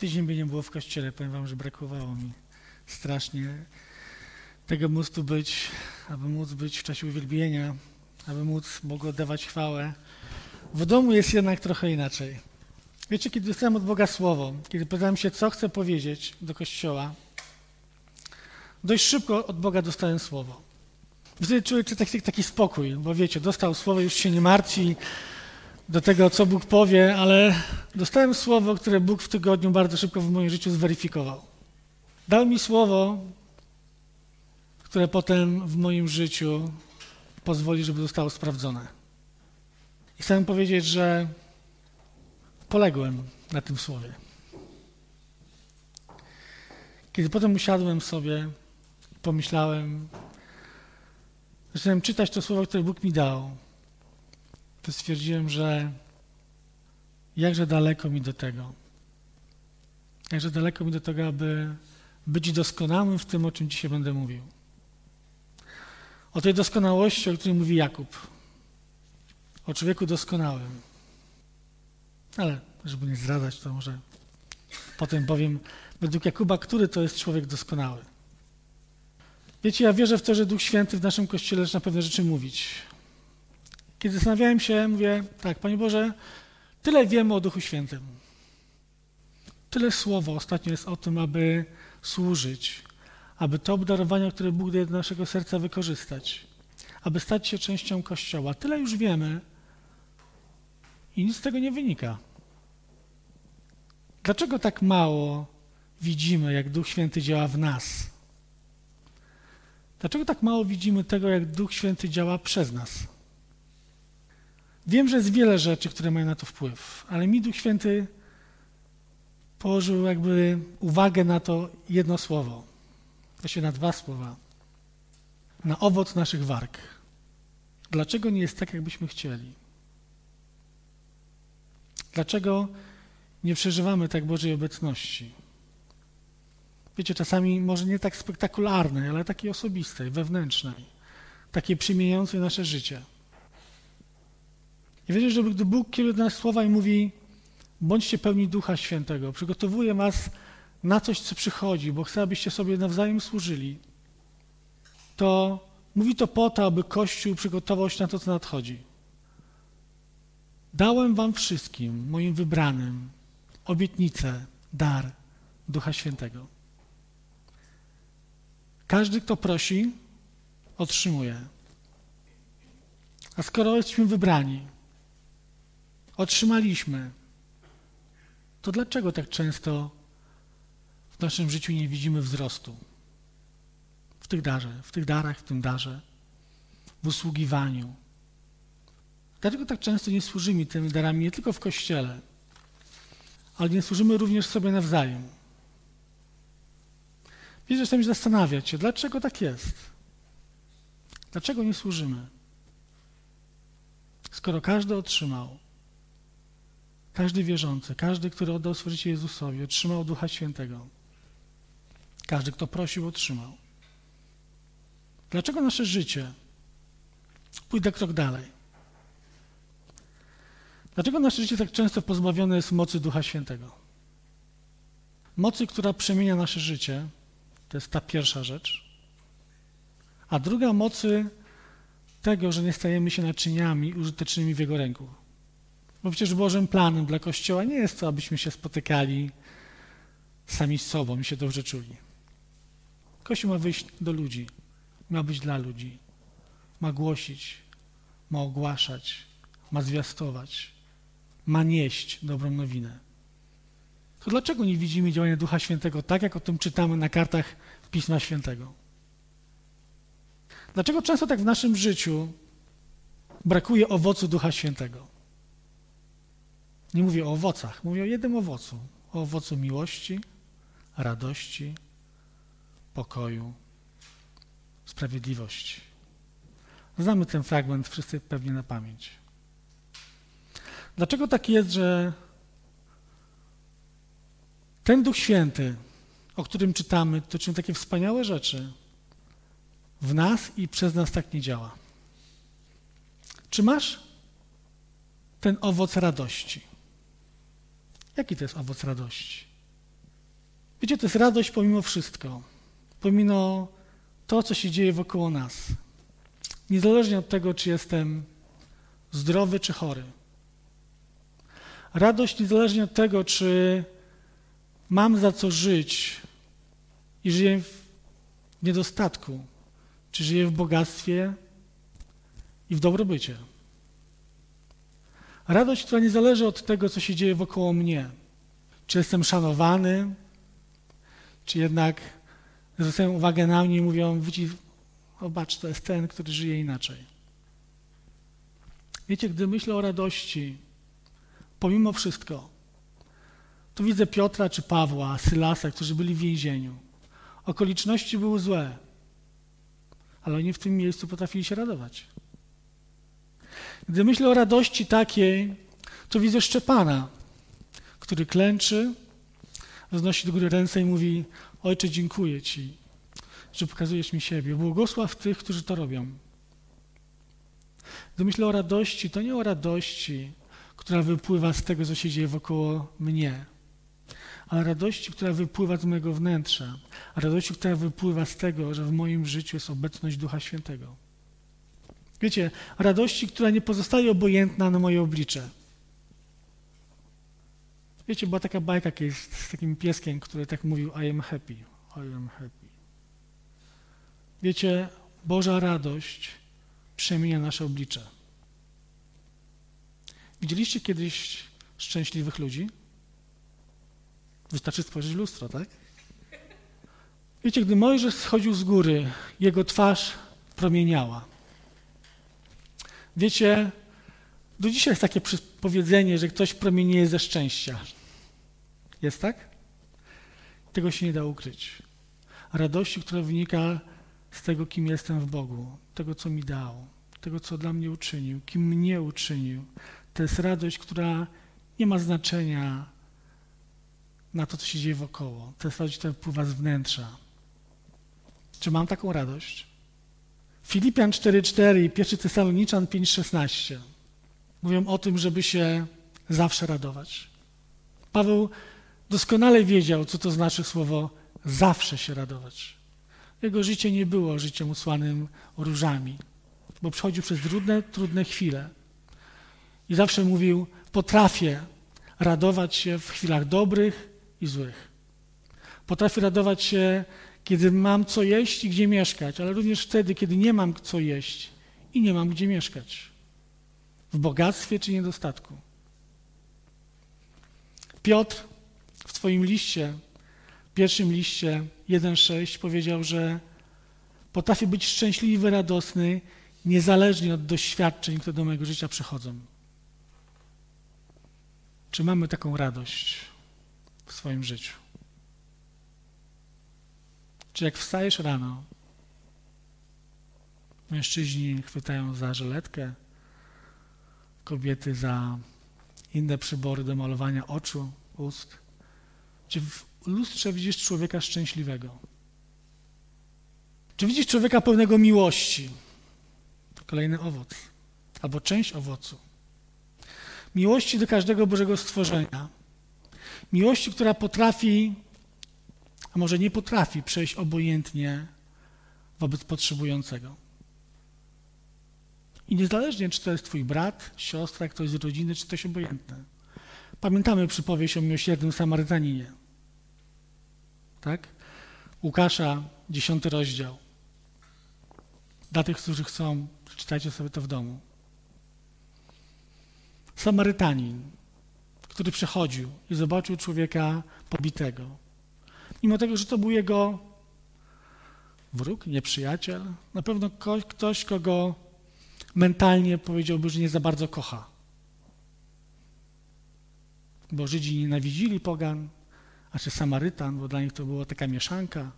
Tydzień by nie było w kościele, powiem wam, że brakowało mi strasznie tego móc tu być, aby móc być w czasie uwielbienia, aby móc Bogu oddawać chwałę. W domu jest jednak trochę inaczej. Wiecie, kiedy dostałem od Boga słowo, kiedy pytałem się, co chcę powiedzieć do kościoła, dość szybko od Boga dostałem słowo. Wtedy czuję taki, taki spokój, bo wiecie, dostał słowo, już się nie martwi do tego, co Bóg powie, ale dostałem słowo, które Bóg w tygodniu bardzo szybko w moim życiu zweryfikował. Dał mi słowo, które potem w moim życiu pozwoli, żeby zostało sprawdzone. I chcę powiedzieć, że poległem na tym słowie. Kiedy potem usiadłem sobie, pomyślałem, zacząłem czytać to słowo, które Bóg mi dał, to stwierdziłem, że jakże daleko mi do tego. Jakże daleko mi do tego, aby być doskonałym w tym, o czym dzisiaj będę mówił. O tej doskonałości, o której mówi Jakub. O człowieku doskonałym. Ale żeby nie zdradzać, to może potem powiem według Jakuba, który to jest człowiek doskonały. Wiecie, ja wierzę w to, że Duch Święty w naszym Kościele zaczyna pewne rzeczy mówić. Kiedy zastanawiałem się, mówię, tak, Panie Boże, tyle wiemy o Duchu Świętym. Tyle słowa ostatnio jest o tym, aby służyć, aby to obdarowania, które Bóg daje do naszego serca wykorzystać, aby stać się częścią Kościoła. Tyle już wiemy i nic z tego nie wynika. Dlaczego tak mało widzimy, jak Duch Święty działa w nas? Dlaczego tak mało widzimy tego, jak Duch Święty działa przez nas? Wiem, że jest wiele rzeczy, które mają na to wpływ, ale mi Duch Święty położył jakby uwagę na to jedno słowo, właściwie na dwa słowa, na owoc naszych warg. Dlaczego nie jest tak, jakbyśmy chcieli? Dlaczego nie przeżywamy tak Bożej obecności? Wiecie, czasami może nie tak spektakularnej, ale takiej osobistej, wewnętrznej, takiej przymieniającej nasze życie. I wiecie, że gdy Bóg kieruje do nas słowa i mówi, bądźcie pełni Ducha Świętego, przygotowuje was na coś, co przychodzi, bo chce, abyście sobie nawzajem służyli, to mówi to po to, aby Kościół przygotował się na to, co nadchodzi. Dałem wam wszystkim, moim wybranym, obietnicę, dar Ducha Świętego. Każdy, kto prosi, otrzymuje. A skoro jesteśmy wybrani, otrzymaliśmy, to dlaczego tak często w naszym życiu nie widzimy wzrostu? W tych darze, w tych darach, w tym darze, w usługiwaniu. Dlaczego tak często nie służymy tymi darami nie tylko w kościele, ale nie służymy również sobie nawzajem? Wiecie, że zastanawiać się, dlaczego tak jest? Dlaczego nie służymy? Skoro każdy otrzymał, każdy wierzący, każdy, który oddał swoje życie Jezusowi, otrzymał Ducha Świętego. Każdy, kto prosił, otrzymał. Dlaczego nasze życie? Pójdę krok dalej. Dlaczego nasze życie tak często pozbawione jest mocy Ducha Świętego? Mocy, która przemienia nasze życie, to jest ta pierwsza rzecz. A druga mocy tego, że nie stajemy się naczyniami użytecznymi w Jego ręku. Bo przecież Bożym planem dla Kościoła nie jest to, abyśmy się spotykali sami z sobą i się dobrze czuli. Kościół ma wyjść do ludzi, ma być dla ludzi, ma głosić, ma ogłaszać, ma zwiastować, ma nieść dobrą nowinę. To dlaczego nie widzimy działania Ducha Świętego tak, jak o tym czytamy na kartach Pisma Świętego? Dlaczego często tak w naszym życiu brakuje owocu Ducha Świętego? Nie mówię o owocach, mówię o jednym owocu. O owocu miłości, radości, pokoju, sprawiedliwości. Znamy ten fragment wszyscy pewnie na pamięć. Dlaczego tak jest, że ten Duch Święty, o którym czytamy, to czyni takie wspaniałe rzeczy, w nas i przez nas tak nie działa? Czy masz ten owoc radości? Jaki to jest owoc radości? Wiecie, to jest radość pomimo wszystko, pomimo to, co się dzieje wokoło nas. Niezależnie od tego, czy jestem zdrowy czy chory. Radość niezależnie od tego, czy mam za co żyć i żyję w niedostatku, czy żyję w bogactwie i w dobrobycie. Radość, która nie zależy od tego, co się dzieje wokoło mnie. Czy jestem szanowany, czy jednak zwracają uwagę na mnie i mówią, widzi, zobacz, to jest ten, który żyje inaczej. Wiecie, gdy myślę o radości, pomimo wszystko, to widzę Piotra czy Pawła, Sylasa, którzy byli w więzieniu. Okoliczności były złe, ale oni w tym miejscu potrafili się radować. Gdy myślę o radości takiej, to widzę Szczepana, który klęczy, wznosi do góry ręce i mówi: Ojcze, dziękuję Ci, że pokazujesz mi siebie. Błogosław tych, którzy to robią. Gdy myślę o radości, to nie o radości, która wypływa z tego, co się dzieje wokoło mnie, ale radości, która wypływa z mojego wnętrza, a radości, która wypływa z tego, że w moim życiu jest obecność Ducha Świętego. Wiecie, radości, która nie pozostaje obojętna na moje oblicze. Wiecie, była taka bajka kiedyś z takim pieskiem, który tak mówił I am happy, I am happy. Wiecie, Boża radość przemienia nasze oblicze. Widzieliście kiedyś szczęśliwych ludzi? Wystarczy spojrzeć w lustro, tak? Wiecie, gdy Mojżesz schodził z góry, jego twarz promieniała. Wiecie, do dzisiaj jest takie powiedzenie, że ktoś promienieje ze szczęścia. Jest tak? Tego się nie da ukryć. Radości, która wynika z tego, kim jestem w Bogu, tego, co mi dał, tego, co dla mnie uczynił, kim mnie uczynił. To jest radość, która nie ma znaczenia na to, co się dzieje wokoło. To jest radość, która wpływa z wnętrza. Czy mam taką radość? Filipian 4,4 i 1 Tesaloniczan 5,16 mówią o tym, żeby się zawsze radować. Paweł doskonale wiedział, co to znaczy słowo zawsze się radować. Jego życie nie było życiem usłanym różami, bo przechodził przez trudne, trudne chwile. I zawsze mówił: Potrafię radować się w chwilach dobrych i złych. Potrafię radować się, kiedy mam co jeść i gdzie mieszkać, ale również wtedy, kiedy nie mam co jeść i nie mam gdzie mieszkać. W bogactwie czy niedostatku. Piotr w swoim liście, pierwszym liście 1,6 powiedział, że potrafię być szczęśliwy, radosny, niezależnie od doświadczeń, które do mojego życia przychodzą. Czy mamy taką radość w swoim życiu? Czy jak wstajesz rano, mężczyźni chwytają za żyletkę, kobiety za inne przybory do malowania oczu, ust, czy w lustrze widzisz człowieka szczęśliwego? Czy widzisz człowieka pełnego miłości? Kolejny owoc, albo część owocu. Miłości do każdego Bożego stworzenia. Miłości, która potrafi, a może nie potrafi przejść obojętnie wobec potrzebującego. I niezależnie, czy to jest twój brat, siostra, ktoś z rodziny, czy ktoś obojętny. Pamiętamy przypowieść o miłosiernym Samarytaninie. Tak? Łukasza, dziesiąty rozdział. Dla tych, którzy chcą, przeczytajcie sobie to w domu. Samarytanin, który przechodził i zobaczył człowieka pobitego. Mimo tego, że to był jego wróg, nieprzyjaciel, na pewno ktoś, kogo mentalnie powiedziałby, że nie za bardzo kocha. Bo Żydzi nienawidzili pogan, a czy Samarytan, bo dla nich to była taka mieszanka,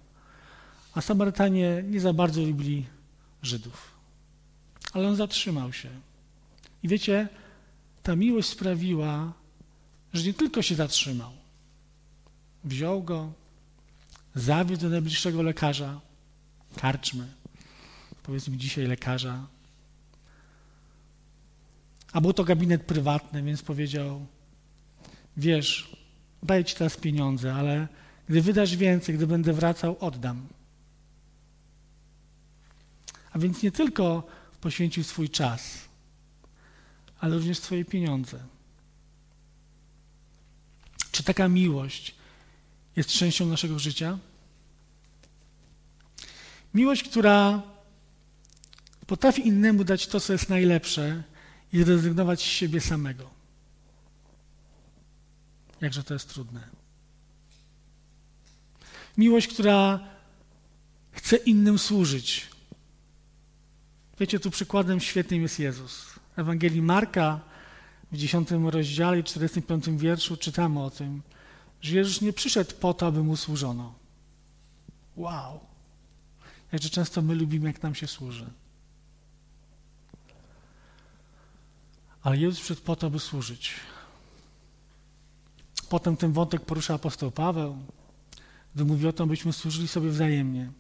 a Samarytanie nie za bardzo lubili Żydów. Ale on zatrzymał się. I wiecie, ta miłość sprawiła, że nie tylko się zatrzymał, wziął go, zawiódł do najbliższego lekarza, karczmy, powiedzmy dzisiaj lekarza, a był to gabinet prywatny, więc powiedział, wiesz, daję ci teraz pieniądze, ale Gdy wydasz więcej, gdy będę wracał, oddam. A więc nie tylko poświęcił swój czas, ale również swoje pieniądze. Czy taka miłość jest częścią naszego życia? Miłość, która potrafi innemu dać to, co jest najlepsze i zrezygnować z siebie samego. Jakże to jest trudne. Miłość, która chce innym służyć. Wiecie, tu przykładem świetnym jest Jezus. W Ewangelii Marka w 10 rozdziale i 45 wierszu czytamy o tym, że Jezus nie przyszedł po to, aby mu służono. Wow! Jakże często my lubimy, jak nam się służy. Ale Jezus przyszedł po to, aby służyć. Potem ten wątek porusza apostoł Paweł, gdy mówi o tym, byśmy służyli sobie wzajemnie.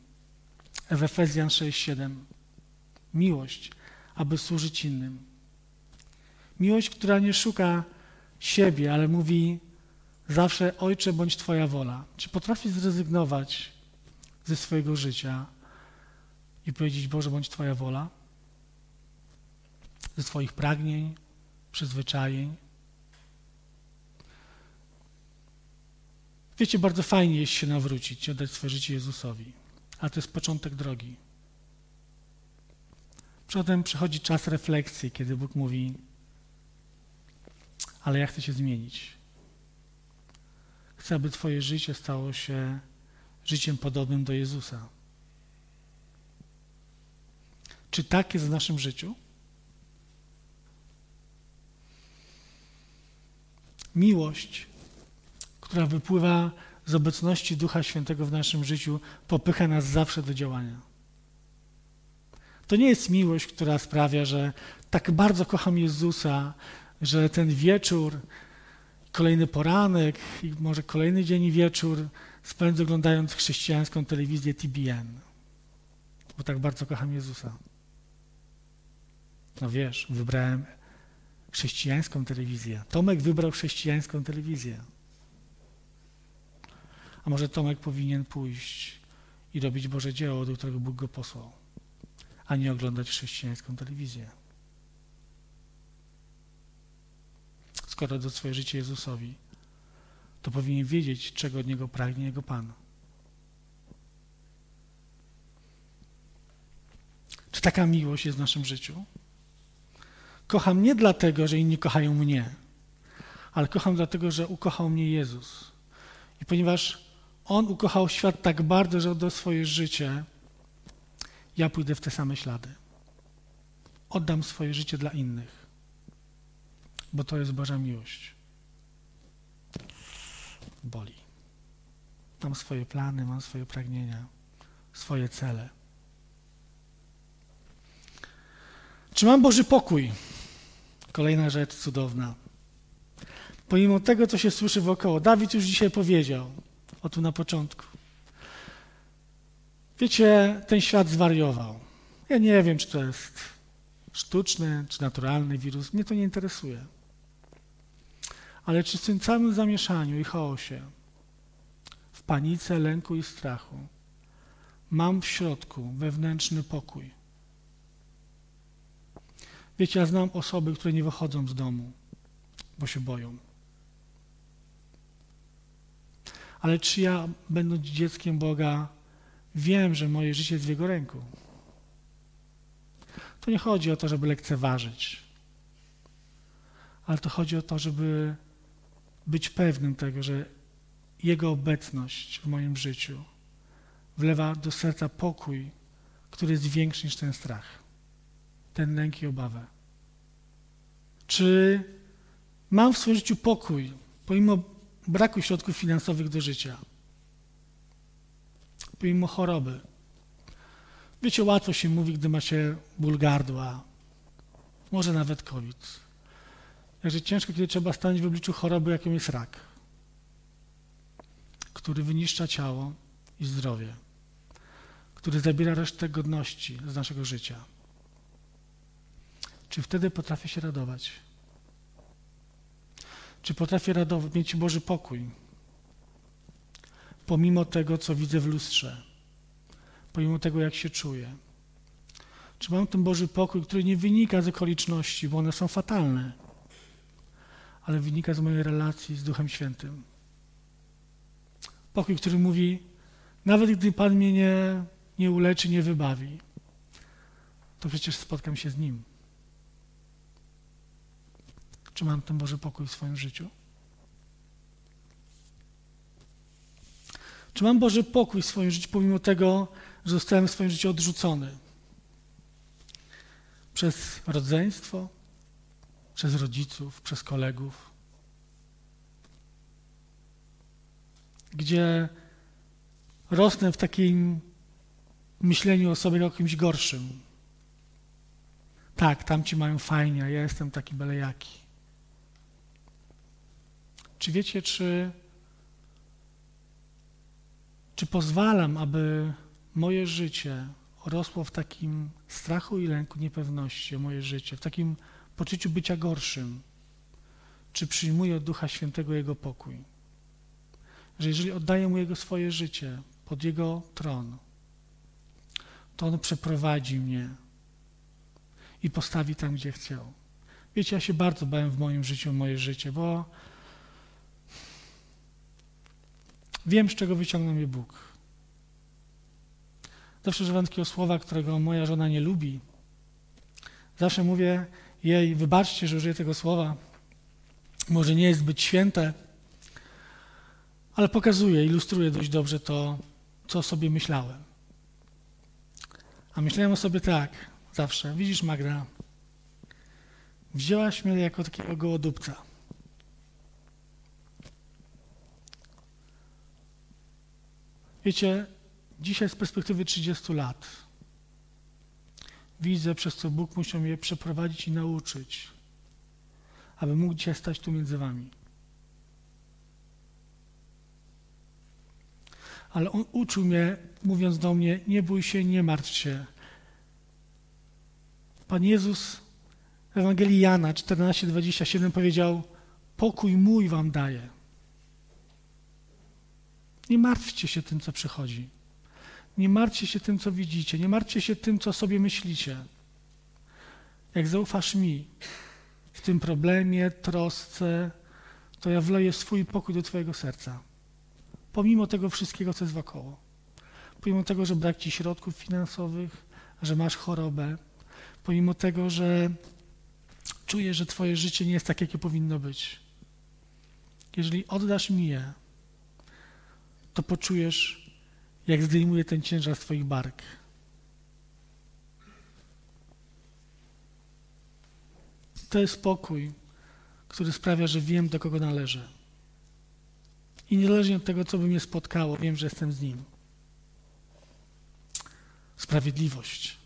W Efezjan 6:7. Miłość, aby służyć innym. Miłość, która nie szuka siebie, ale mówi zawsze Ojcze, bądź Twoja wola. Czy potrafisz zrezygnować ze swojego życia i powiedzieć Boże, bądź Twoja wola? Ze swoich pragnień, przyzwyczajeń? Wiecie, bardzo fajnie jest się nawrócić i oddać swoje życie Jezusowi, ale to jest początek drogi. Potem przychodzi czas refleksji, kiedy Bóg mówi, ale ja chcę się zmienić. Chcę, aby Twoje życie stało się życiem podobnym do Jezusa. Czy tak jest w naszym życiu? Miłość, która wypływa z obecności Ducha Świętego w naszym życiu, popycha nas zawsze do działania. To nie jest miłość, która sprawia, że tak bardzo kocham Jezusa, że ten wieczór, kolejny poranek i może kolejny dzień i wieczór spędzę oglądając chrześcijańską telewizję TBN, bo tak bardzo kocham Jezusa. No wiesz, wybrałem chrześcijańską telewizję. Tomek wybrał chrześcijańską telewizję. A może Tomek powinien pójść i robić Boże dzieło, do którego Bóg go posłał, a nie oglądać chrześcijańską telewizję. Skoro do swoje życie Jezusowi, to powinien wiedzieć, czego od Niego pragnie Jego Pan. Czy taka miłość jest w naszym życiu? Kocham nie dlatego, że inni kochają mnie, ale kocham dlatego, że ukochał mnie Jezus. I ponieważ On ukochał świat tak bardzo, że oddał swoje życie, ja pójdę w te same ślady. Oddam swoje życie dla innych, bo to jest Boża miłość. Boli. Mam swoje plany, mam swoje pragnienia, swoje cele. Czy mam Boży pokój? Kolejna rzecz cudowna. Pomimo tego, co się słyszy wokoło, Dawid już dzisiaj powiedział, o tu na początku. Wiecie, ten świat zwariował. Ja nie wiem, czy to jest sztuczny, czy naturalny wirus. Mnie to nie interesuje. Ale czy w tym całym zamieszaniu i chaosie, w panice, lęku i strachu, mam w środku wewnętrzny pokój? Wiecie, ja znam osoby, które nie wychodzą z domu, bo się boją. Ale czy ja, będąc dzieckiem Boga, wiem, że moje życie jest w Jego ręku? To nie chodzi o to, żeby lekceważyć, ale to chodzi o to, żeby być pewnym tego, że Jego obecność w moim życiu wlewa do serca pokój, który jest większy niż ten strach ten lęk i obawę? Czy mam w swoim życiu pokój, pomimo braku środków finansowych do życia, pomimo choroby? Wiecie, łatwo się mówi, gdy macie ból gardła, może nawet COVID. Jakże ciężko, kiedy trzeba stanąć w obliczu choroby, jaką jest rak, który wyniszcza ciało i zdrowie, który zabiera resztę godności z naszego życia. Czy wtedy potrafię się radować? Czy potrafię radować, mieć Boży pokój? pomimo tego, co widzę w lustrze, pomimo tego, jak się czuję. Czy mam ten Boży pokój, który nie wynika z okoliczności, bo one są fatalne, ale wynika z mojej relacji z Duchem Świętym. Pokój, który mówi, nawet gdy Pan mnie nie, nie uleczy, nie wybawi, to przecież spotkam się z Nim. Czy mam ten Boży pokój w swoim życiu? Czy mam Boży pokój w swoim życiu, pomimo tego, że zostałem w swoim życiu odrzucony? Przez rodzeństwo, przez rodziców, przez kolegów, gdzie rosnę w takim myśleniu o sobie jako kimś gorszym. Tak, tamci mają fajnie, a ja jestem taki belejaki. Czy wiecie, czy, czy pozwalam, aby moje życie rosło w takim strachu i lęku, niepewności o moje życie, w takim poczuciu bycia gorszym? Czy przyjmuję od Ducha Świętego Jego pokój? Że jeżeli oddaję Mu Jego swoje życie pod Jego tron, to On przeprowadzi mnie i postawi tam, gdzie chciał. Wiecie, ja się bardzo bałem w moim życiu moje życie, bo wiem, z czego wyciągnął mnie Bóg. Zawsze używam takiego słowa, którego moja żona nie lubi. Zawsze mówię jej, wybaczcie, że użyję tego słowa. Może nie jest zbyt święte, ale pokazuje, ilustruje dość dobrze to, co sobie myślałem. A myślałem o sobie tak, zawsze. Widzisz, Magda, wzięłaś mnie jako takiego gołodupca. Wiecie, dzisiaj z perspektywy 30 lat widzę, przez co Bóg musiał mnie przeprowadzić i nauczyć, aby mógł dzisiaj stać tu między wami. Ale On uczył mnie, mówiąc do mnie, nie bój się, nie martw się. Pan Jezus w Ewangelii Jana 14:27 powiedział: Pokój mój wam daję. Nie martwcie się tym, co przychodzi. Nie martwcie się tym, co widzicie. Nie martwcie się tym, co sobie myślicie. Jak zaufasz mi w tym problemie, trosce, to ja wleję swój pokój do Twojego serca. Pomimo tego wszystkiego, co jest wokoło. Pomimo tego, że brak Ci środków finansowych, że masz chorobę, pomimo tego, że czujesz, że Twoje życie nie jest tak, jakie powinno być. Jeżeli oddasz mi je, to poczujesz, jak zdejmuje ten ciężar z bark. To jest spokój, który sprawia, że wiem, do kogo należę. I niezależnie od tego, co by mnie spotkało, wiem, że jestem z Nim. Sprawiedliwość.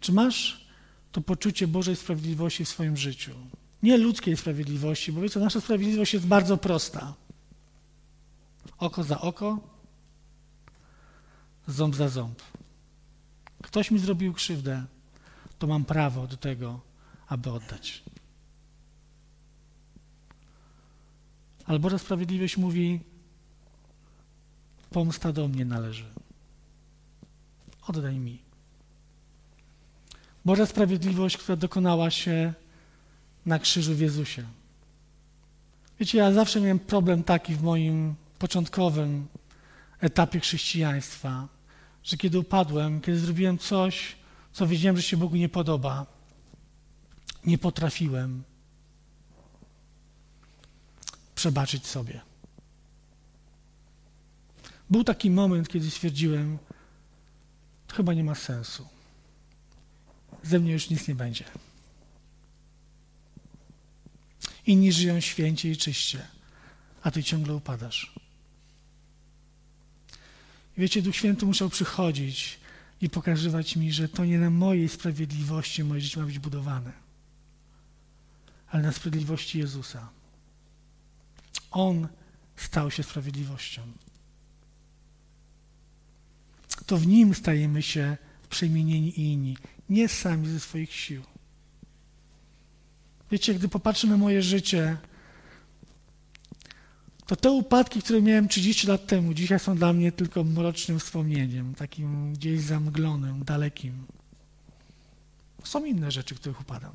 Czy masz to poczucie Bożej sprawiedliwości w swoim życiu? Nie ludzkiej sprawiedliwości, bo wiecie, nasza sprawiedliwość jest bardzo prosta. Oko za oko, ząb za ząb. Ktoś mi zrobił krzywdę, to mam prawo do tego, aby oddać. Ale Boża Sprawiedliwość mówi, pomsta do mnie należy. Oddaj mi. Boża Sprawiedliwość, która dokonała się na krzyżu w Jezusie. Wiecie, ja zawsze miałem problem taki w moim początkowym etapie chrześcijaństwa, że kiedy upadłem, kiedy zrobiłem coś, co wiedziałem, że się Bogu nie podoba, nie potrafiłem przebaczyć sobie. Był taki moment, kiedy stwierdziłem, to chyba nie ma sensu. Ze mnie już nic nie będzie. Inni żyją święcie i czyście, a ty ciągle upadasz. Wiecie, Duch Święty musiał przychodzić i pokazywać mi, że to nie na mojej sprawiedliwości moje życie ma być budowane, ale na sprawiedliwości Jezusa. On stał się sprawiedliwością. To w Nim stajemy się przemienieni inni, nie sami ze swoich sił. Wiecie, gdy popatrzę na moje życie, to te upadki, które miałem 30 lat temu, dzisiaj są dla mnie tylko mrocznym wspomnieniem, takim gdzieś zamglonym, dalekim. Są inne rzeczy, których upadam.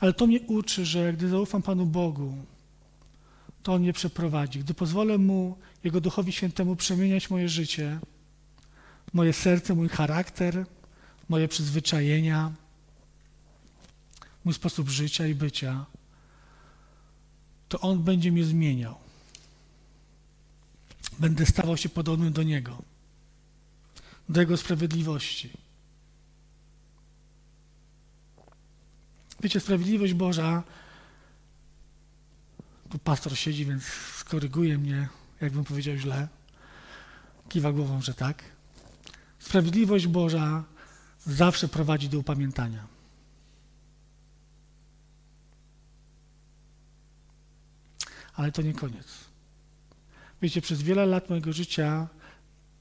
Ale to mnie uczy, że gdy zaufam Panu Bogu, to On mnie przeprowadzi. Gdy pozwolę Mu, Jego Duchowi Świętemu przemieniać moje życie, moje serce, mój charakter, moje przyzwyczajenia, mój sposób życia i bycia, to On będzie mnie zmieniał. Będę stawał się podobnym do Niego, do Jego sprawiedliwości. Wiecie, sprawiedliwość Boża, tu pastor siedzi, więc skoryguje mnie, jakbym powiedział źle. Kiwa głową, że tak. Sprawiedliwość Boża zawsze prowadzi do upamiętania. Ale to nie koniec. Wiecie, przez wiele lat mojego życia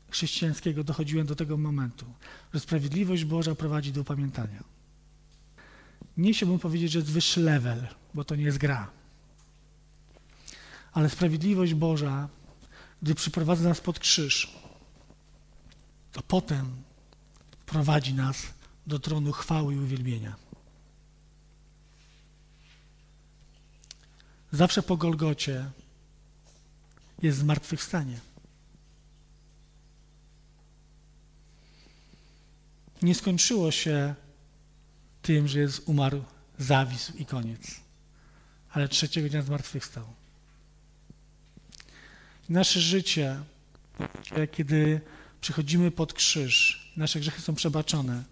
chrześcijańskiego dochodziłem do tego momentu, że sprawiedliwość Boża prowadzi do upamiętania. Nie chciałbym powiedzieć, że jest wyższy level, bo to nie jest gra. Ale sprawiedliwość Boża, gdy przyprowadza nas pod krzyż, to potem prowadzi nas do tronu chwały i uwielbienia. Zawsze po Golgocie jest zmartwychwstanie. Nie skończyło się tym, że jest umarł, zawisł i koniec. Ale trzeciego dnia zmartwychwstał. Nasze życie, kiedy przychodzimy pod krzyż, nasze grzechy są przebaczone,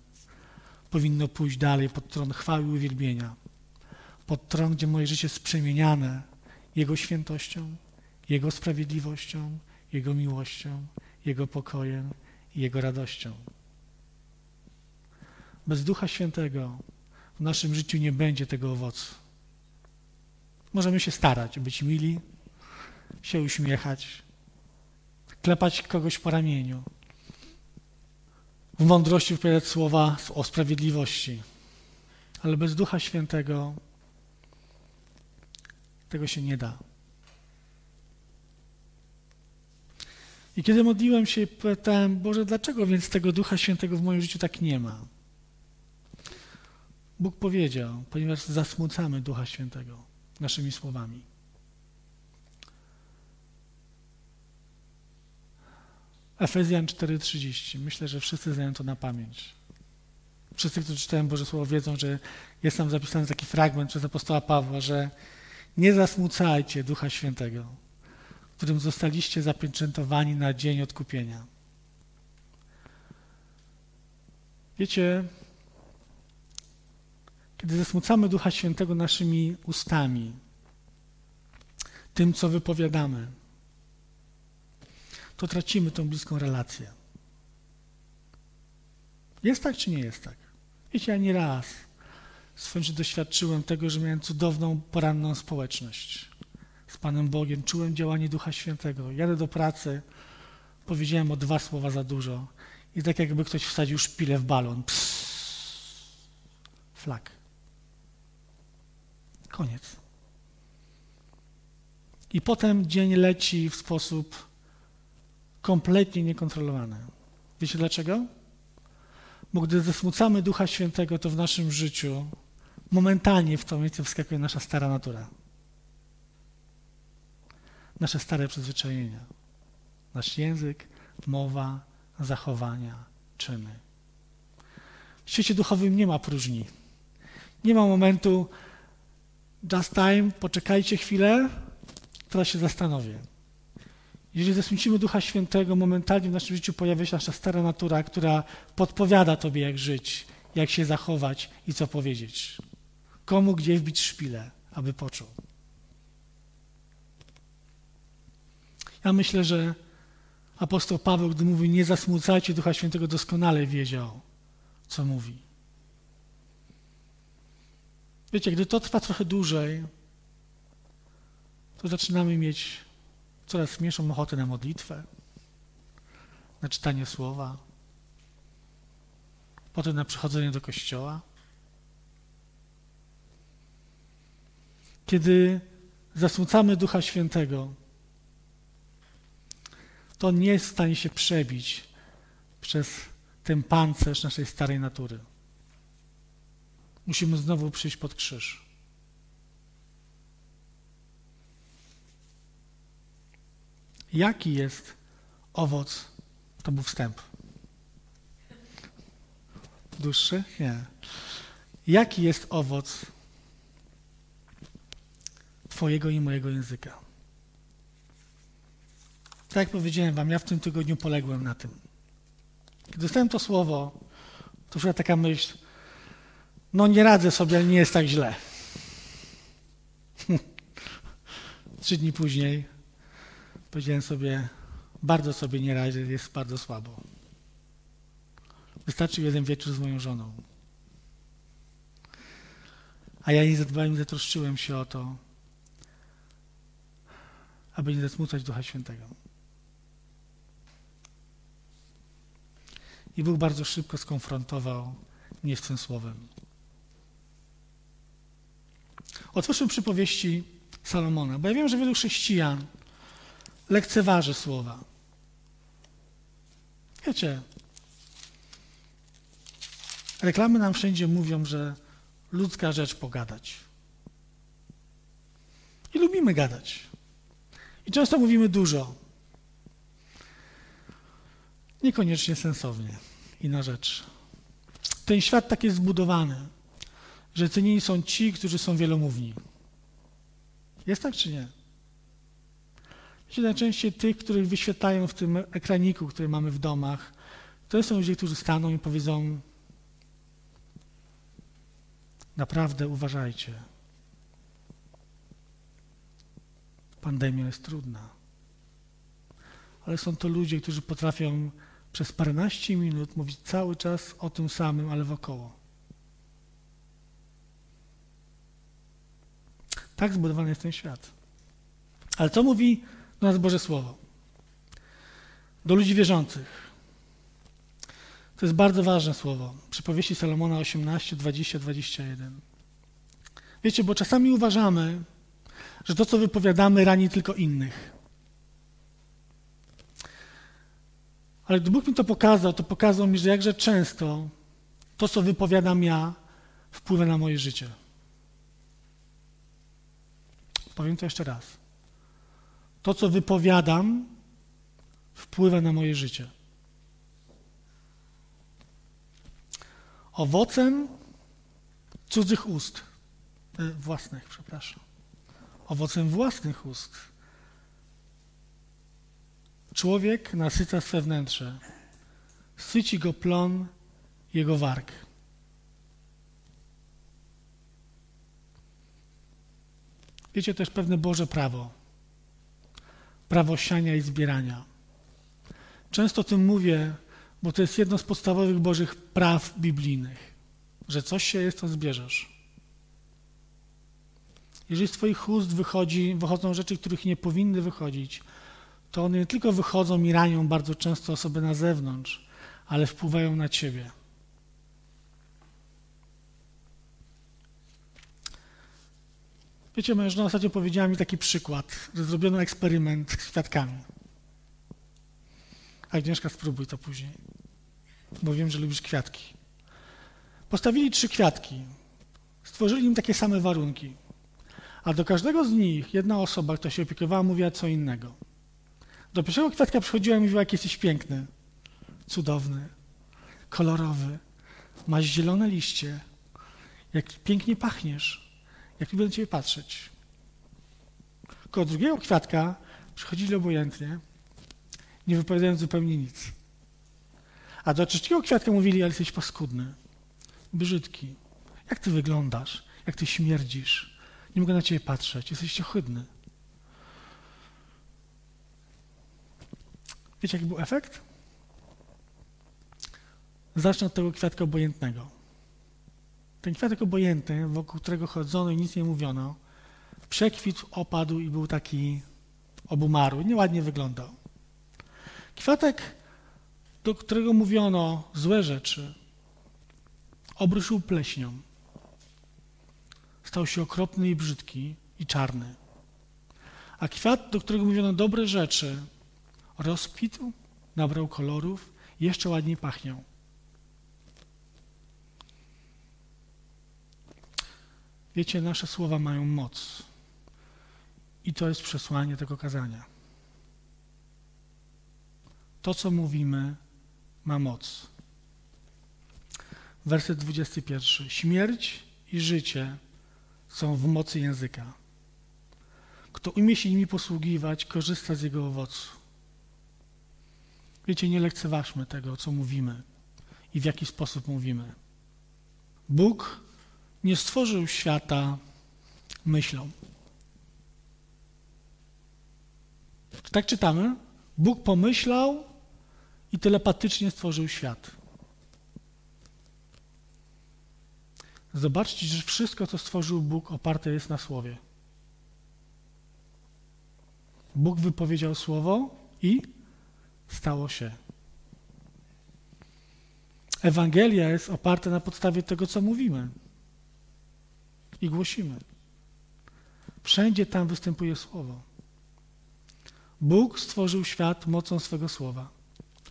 powinno pójść dalej pod tron chwały i uwielbienia. Pod tron, gdzie moje życie jest przemieniane Jego świętością, Jego sprawiedliwością, Jego miłością, Jego pokojem i Jego radością. Bez Ducha Świętego w naszym życiu nie będzie tego owocu. Możemy się starać, być mili, się uśmiechać, klepać kogoś po ramieniu, w mądrości wypowiadać słowa o sprawiedliwości, ale bez Ducha Świętego tego się nie da. I kiedy modliłem się, pytałem, Boże, dlaczego więc tego Ducha Świętego w moim życiu tak nie ma? Bóg powiedział, ponieważ zasmucamy Ducha Świętego naszymi słowami. Efezjan 4:30. Myślę, że wszyscy znają to na pamięć. Wszyscy, którzy czytają Boże Słowo, wiedzą, że jest tam zapisany taki fragment przez apostoła Pawła, że nie zasmucajcie Ducha Świętego, którym zostaliście zapieczętowani na dzień odkupienia. Wiecie, kiedy zasmucamy Ducha Świętego naszymi ustami, tym, co wypowiadamy, to tracimy tą bliską relację. Jest tak, czy nie jest tak? Wiecie, ja nie raz swoim życiu doświadczyłem tego, że miałem cudowną, poranną społeczność z Panem Bogiem. Czułem działanie Ducha Świętego. Jadę do pracy, powiedziałem o dwa słowa za dużo i tak jakby ktoś wsadził szpilę w balon. Psss, flak. Koniec. I potem dzień leci w sposób kompletnie niekontrolowany. Wiecie dlaczego? Bo gdy zasmucamy Ducha Świętego, to w naszym życiu momentalnie w to miejsce wskakuje nasza stara natura. Nasze stare przyzwyczajenia. Nasz język, mowa, zachowania, czyny. W świecie duchowym nie ma próżni. Nie ma momentu, just time, poczekajcie chwilę, teraz się zastanowię. Jeżeli zasmucimy Ducha Świętego, momentalnie w naszym życiu pojawia się nasza stara natura, która podpowiada Tobie, jak żyć, jak się zachować i co powiedzieć. Komu gdzie wbić szpilę, aby poczuł. Ja myślę, że apostoł Paweł, gdy mówi nie zasmucajcie Ducha Świętego, doskonale wiedział, co mówi. Wiecie, gdy to trwa trochę dłużej, to zaczynamy mieć coraz mniejszą ochotę na modlitwę, na czytanie słowa, potem na przychodzenie do kościoła. kiedy zasmucamy Ducha Świętego, to nie jest w stanie się przebić przez ten pancerz naszej starej natury. Musimy znowu przyjść pod krzyż. Jaki jest owoc? To był wstęp. Dłuższy? Nie. Jaki jest owoc Twojego i mojego języka? Tak jak powiedziałem Wam, ja w tym tygodniu poległem na tym. Kiedy dostałem to słowo, to już taka myśl, no nie radzę sobie, ale nie jest tak źle. Trzy dni później powiedziałem sobie, bardzo sobie nie radzę, jest bardzo słabo. Wystarczył jeden wieczór z moją żoną. A ja nie zadbałem, nie zatroszczyłem się o to, aby nie zasmucać Ducha Świętego. I Bóg bardzo szybko skonfrontował mnie z tym słowem. Otwórzmy przypowieści Salomona, bo ja wiem, że wielu chrześcijan lekceważy słowa. Wiecie, reklamy nam wszędzie mówią, że ludzka rzecz pogadać. I lubimy gadać. I często mówimy dużo. Niekoniecznie sensownie i na rzecz. Ten świat tak jest zbudowany, że cenieni są ci, którzy są wielomówni. Jest tak czy nie? Wiecie, najczęściej tych, których wyświetlają w tym ekraniku, który mamy w domach, to są ludzie, którzy staną i powiedzą naprawdę uważajcie. Pandemia jest trudna. Ale są to ludzie, którzy potrafią przez paręnaście minut mówić cały czas o tym samym, ale wokoło. Tak zbudowany jest ten świat. Ale co mówi do nas Boże Słowo? Do ludzi wierzących. To jest bardzo ważne słowo. Przypowieści Salomona 18, 20, 21. Wiecie, bo czasami uważamy, że to, co wypowiadamy, rani tylko innych. Ale gdy Bóg mi to pokazał, to pokazał mi, że jakże często to, co wypowiadam ja, wpływa na moje życie. Powiem to jeszcze raz. To, co wypowiadam, wpływa na moje życie. Owocem cudzych ust, e, własnych, przepraszam, owocem własnych ust Człowiek nasyca swe wnętrze, syci go plon jego warg. Wiecie też pewne Boże prawo, prawo siania i zbierania. Często o tym mówię, bo to jest jedno z podstawowych Bożych praw biblijnych, że coś się jest, to zbierzesz. Jeżeli z Twoich ust wychodzi, wychodzą rzeczy, których nie powinny wychodzić, to one nie tylko wychodzą i ranią bardzo często osoby na zewnątrz, ale wpływają na ciebie. Wiecie, moja żona ostatnio powiedziała mi taki przykład, że zrobiono eksperyment z kwiatkami. Agnieszka, spróbuj to później, bo wiem, że lubisz kwiatki. Postawili trzy kwiatki, stworzyli im takie same warunki, a do każdego z nich jedna osoba, która się opiekowała, mówiła co innego. Do pierwszego kwiatka przychodziła i mówiła, jak jesteś piękny, cudowny, kolorowy, masz zielone liście, jak pięknie pachniesz, jak lubię na ciebie patrzeć. Koło drugiego kwiatka przychodzili obojętnie, nie wypowiadając zupełnie nic. A do trzeciego kwiatka mówili, ale jesteś paskudny, brzydki, jak ty wyglądasz, jak ty śmierdzisz, nie mogę na ciebie patrzeć, jesteś ohydny. Wiecie, jaki był efekt? Zacznę od tego kwiatka obojętnego. Ten kwiatek obojętny, wokół którego chodzono i nic nie mówiono, przekwitł, opadł i był taki obumarły, nieładnie wyglądał. Kwiatek, do którego mówiono złe rzeczy, obruszył pleśnią. Stał się okropny i brzydki i czarny. A kwiat, do którego mówiono dobre rzeczy, rozkwitł, nabrał kolorów i jeszcze ładniej pachniał. Wiecie, nasze słowa mają moc. I to jest przesłanie tego kazania. To, co mówimy, ma moc. Werset 21. Śmierć i życie są w mocy języka. Kto umie się nimi posługiwać, korzysta z jego owocu. Wiecie, nie lekceważmy tego, co mówimy i w jaki sposób mówimy. Bóg nie stworzył świata myślą. Tak czytamy? Bóg pomyślał i telepatycznie stworzył świat. Zobaczcie, że wszystko, co stworzył Bóg, oparte jest na słowie. Bóg wypowiedział słowo i stało się. Ewangelia jest oparta na podstawie tego, co mówimy i głosimy. Wszędzie tam występuje słowo. Bóg stworzył świat mocą swego słowa.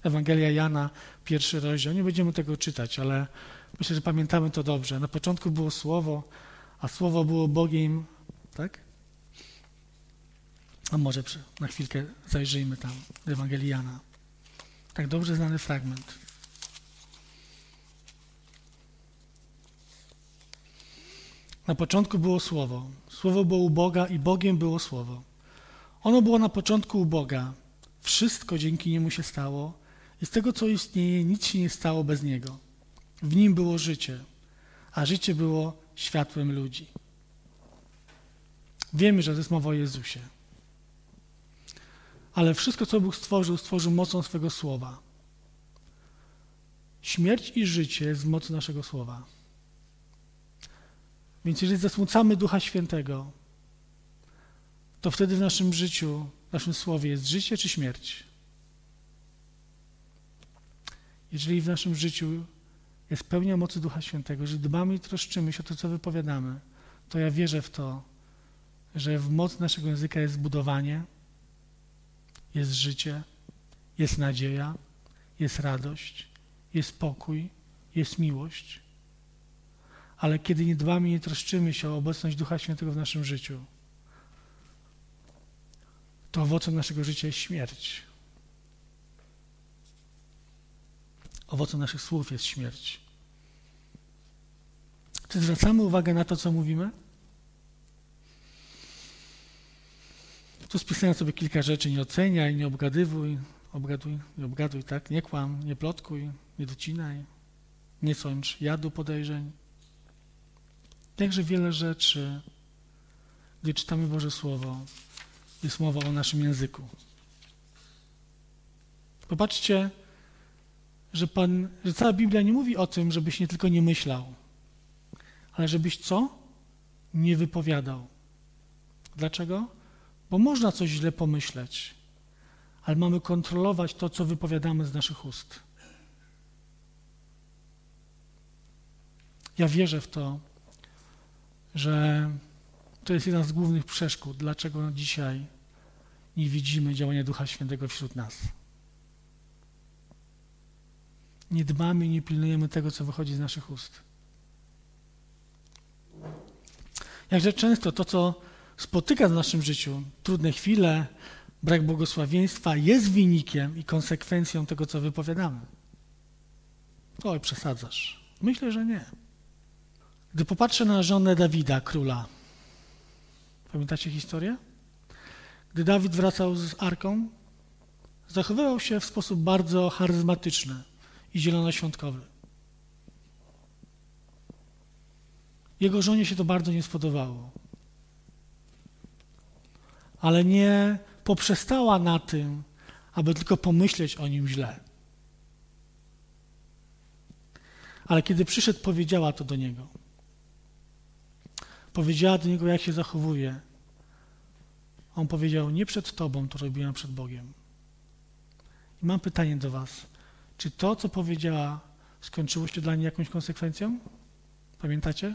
Ewangelia Jana, pierwszy rozdział. Nie będziemy tego czytać, ale myślę, że pamiętamy to dobrze. Na początku było słowo, a słowo było Bogiem, tak? A może na chwilkę zajrzyjmy tam Ewangelii Jana. Tak dobrze znany fragment. Na początku było Słowo. Słowo było u Boga i Bogiem było Słowo. Ono było na początku u Boga. Wszystko dzięki Niemu się stało i z tego, co istnieje, nic się nie stało bez Niego. W Nim było życie, a życie było światłem ludzi. Wiemy, że to jest mowa o Jezusie. Ale wszystko, co Bóg stworzył, stworzył mocą swego słowa. Śmierć i życie w mocy naszego słowa. Więc jeżeli zasmucamy Ducha Świętego, to wtedy w naszym życiu, w naszym słowie jest życie czy śmierć? Jeżeli w naszym życiu jest pełnia mocy Ducha Świętego, że dbamy i troszczymy się o to, co wypowiadamy, to ja wierzę w to, że w mocy naszego języka jest budowanie, jest życie, jest nadzieja, jest radość, jest pokój, jest miłość. Ale kiedy nie dbamy i nie troszczymy się o obecność Ducha Świętego w naszym życiu, to owocem naszego życia jest śmierć. Owocem naszych słów jest śmierć. Czy zwracamy uwagę na to, co mówimy? Tu spisałem sobie kilka rzeczy. Nie oceniaj, nie obgadywuj, obgaduj, nie obgaduj, tak? Nie kłam, nie plotkuj, nie docinaj, nie sądź jadu podejrzeń. Także wiele rzeczy, gdy czytamy Boże Słowo, jest mowa o naszym języku. Popatrzcie, że, Pan, że cała Biblia nie mówi o tym, żebyś nie tylko nie myślał, ale żebyś co? Nie wypowiadał. Dlaczego? Bo można coś źle pomyśleć, ale mamy kontrolować to, co wypowiadamy z naszych ust. Ja wierzę w to, że to jest jedna z głównych przeszkód, dlaczego dzisiaj nie widzimy działania Ducha Świętego wśród nas. Nie dbamy i nie pilnujemy tego, co wychodzi z naszych ust. Jakże często to, co spotyka w naszym życiu, trudne chwile, brak błogosławieństwa, jest wynikiem i konsekwencją tego, co wypowiadamy. Oj, przesadzasz. Myślę, że nie. Gdy popatrzę na żonę Dawida, króla, pamiętacie historię? Gdy Dawid wracał z arką, zachowywał się w sposób bardzo charyzmatyczny i zielonoświątkowy. Jego żonie się to bardzo nie spodobało. Ale nie poprzestała na tym, aby tylko pomyśleć o nim źle. Ale kiedy przyszedł, powiedziała to do niego. Powiedziała do niego, jak się zachowuje. On powiedział, nie przed Tobą, to robiłem przed Bogiem. I mam pytanie do Was. Czy to, co powiedziała, skończyło się dla niej jakąś konsekwencją? Pamiętacie?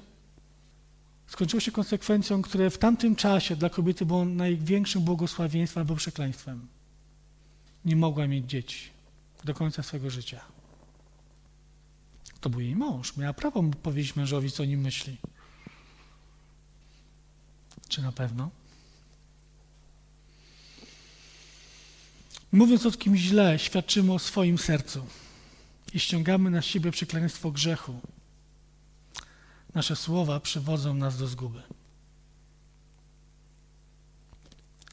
skończyło się konsekwencją, które w tamtym czasie dla kobiety było największym błogosławieństwem albo przekleństwem. Nie mogła mieć dzieci do końca swojego życia. To był jej mąż. Miała prawo powiedzieć mężowi, co o nim myśli. Czy na pewno? Mówiąc o kimś źle, świadczymy o swoim sercu i ściągamy na siebie przekleństwo grzechu. Nasze słowa przywodzą nas do zguby.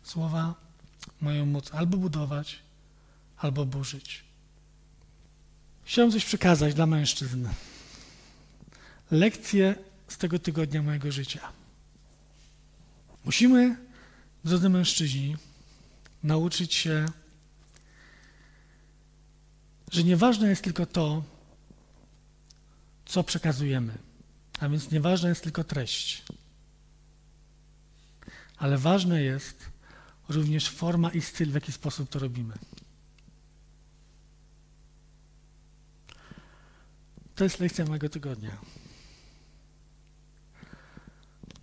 Słowa mają moc albo budować, albo burzyć. Chciałem coś przekazać dla mężczyzn. Lekcje z tego tygodnia mojego życia. Musimy, drodzy mężczyźni, nauczyć się, że nieważne jest tylko to, co przekazujemy, a więc nieważna jest tylko treść. Ale ważne jest również forma i styl, w jaki sposób to robimy. To jest lekcja mojego tygodnia.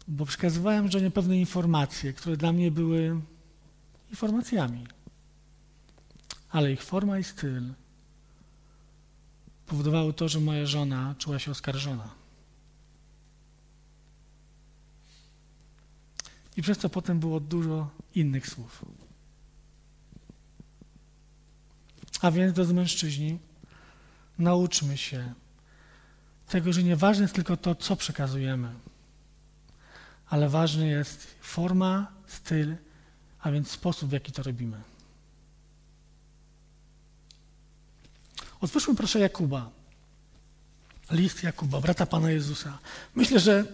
Bo przekazywałem żonie pewne informacje, które dla mnie były informacjami. Ale ich forma i styl powodowały to, że moja żona czuła się oskarżona. I przez to potem było dużo innych słów. A więc, drodzy mężczyźni, nauczmy się tego, że nieważne jest tylko to, co przekazujemy, ale ważny jest forma, styl, a więc sposób, w jaki to robimy. Otwórzmy proszę Jakuba. List Jakuba, brata Pana Jezusa. Myślę, że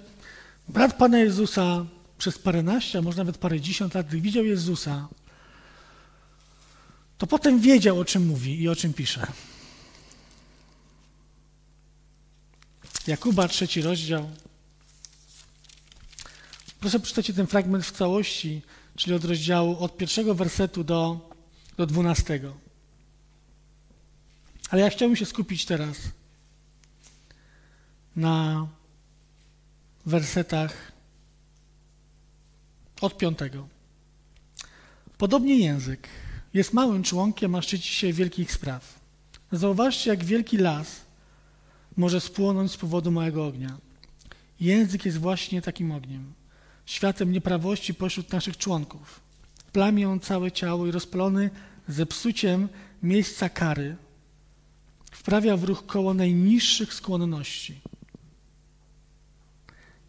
brat Pana Jezusa przez paręnaście, a może nawet parędziesiąt lat, gdy widział Jezusa, to potem wiedział, o czym mówi i o czym pisze. Jakuba, trzeci rozdział. Proszę przeczytać ten fragment w całości, czyli od rozdziału od pierwszego wersetu do, do dwunastego. Ale ja chciałbym się skupić teraz na wersetach od piątego. Podobnie język jest małym członkiem, a szczyci się wielkich spraw. Zauważcie, jak wielki las może spłonąć z powodu małego ognia. Język jest właśnie takim ogniem, światem nieprawości pośród naszych członków. Plamie on całe ciało i rozpalony zepsuciem miejsca kary wprawia w ruch koło najniższych skłonności.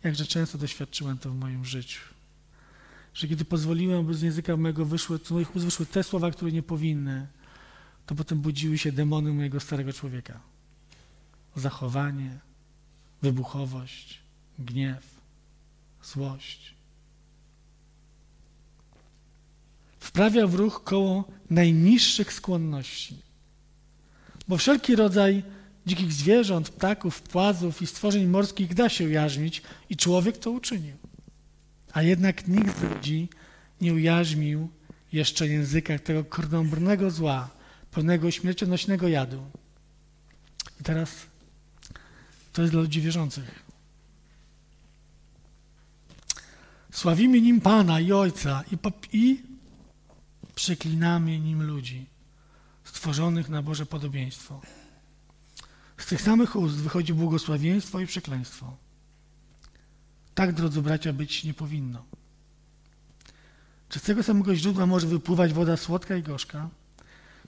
Jakże często doświadczyłem to w moim życiu. Że kiedy pozwoliłem, by z języka mojego wyszły, z moich wyszły te słowa, które nie powinny, to potem budziły się demony mojego starego człowieka zachowanie, wybuchowość, gniew, złość. Wprawia w ruch koło najniższych skłonności. Bo wszelki rodzaj dzikich zwierząt, ptaków, płazów i stworzeń morskich da się ujarzmić i człowiek to uczynił. A jednak nikt z ludzi nie ujarzmił jeszcze języka tego krnąbrnego zła, pełnego śmiercionośnego jadu. I teraz to jest dla ludzi wierzących. Sławimy nim Pana i Ojca i, i przeklinamy nim ludzi stworzonych na Boże podobieństwo. Z tych samych ust wychodzi błogosławieństwo i przekleństwo. Tak, drodzy bracia, być nie powinno. Czy z tego samego źródła może wypływać woda słodka i gorzka?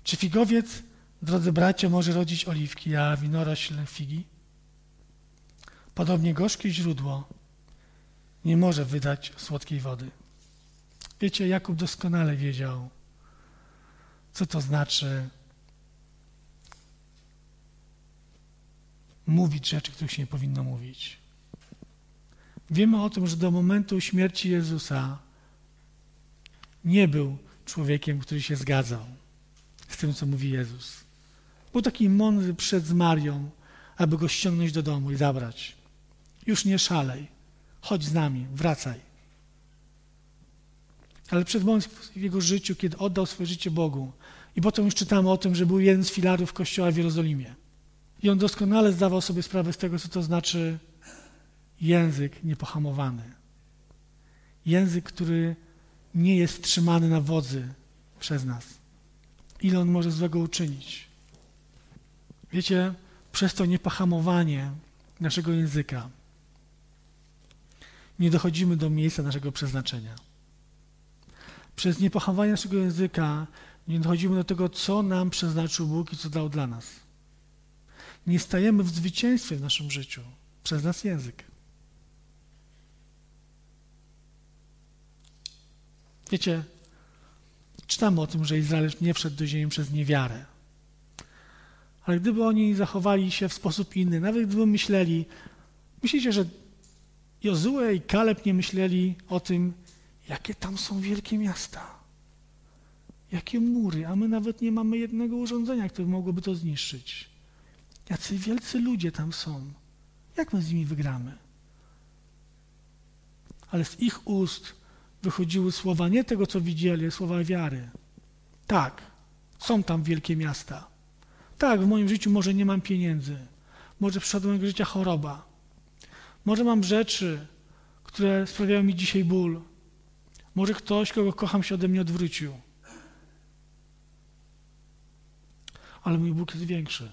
Czy figowiec, drodzy bracia, może rodzić oliwki, a winorośl figi? Podobnie gorzkie źródło nie może wydać słodkiej wody. Wiecie, Jakub doskonale wiedział, co to znaczy mówić rzeczy, których się nie powinno mówić. Wiemy o tym, że do momentu śmierci Jezusa nie był człowiekiem, który się zgadzał z tym, co mówi Jezus. Był taki mądry przed Marią, aby go ściągnąć do domu i zabrać. Już nie szalej. Chodź z nami, wracaj. Ale przed momentem w jego życiu, kiedy oddał swoje życie Bogu, i potem już czytamy o tym, że był jeden z filarów kościoła w Jerozolimie. I on doskonale zdawał sobie sprawę z tego, co to znaczy język niepohamowany. Język, który nie jest trzymany na wodzy przez nas. Ile on może złego uczynić? Wiecie, przez to niepohamowanie naszego języka nie dochodzimy do miejsca naszego przeznaczenia. Przez niepohamowanie naszego języka nie dochodzimy do tego, co nam przeznaczył Bóg i co dał dla nas. Nie stajemy w zwycięstwie w naszym życiu przez nas język. Wiecie, czytamy o tym, że Izrael nie wszedł do ziemi przez niewiarę. Ale gdyby oni zachowali się w sposób inny, nawet gdyby myśleli, myślicie, że Jozue i Kaleb nie myśleli o tym, jakie tam są wielkie miasta, jakie mury, a my nawet nie mamy jednego urządzenia, które mogłoby to zniszczyć. Jacy wielcy ludzie tam są. Jak my z nimi wygramy? Ale z ich ust wychodziły słowa nie tego, co widzieli, słowa wiary. Tak, są tam wielkie miasta. Tak, w moim życiu może nie mam pieniędzy. Może przyszła do mojego życia choroba. Może mam rzeczy, które sprawiają mi dzisiaj ból. Może ktoś, kogo kocham, się ode mnie odwrócił. Ale mój Bóg jest większy.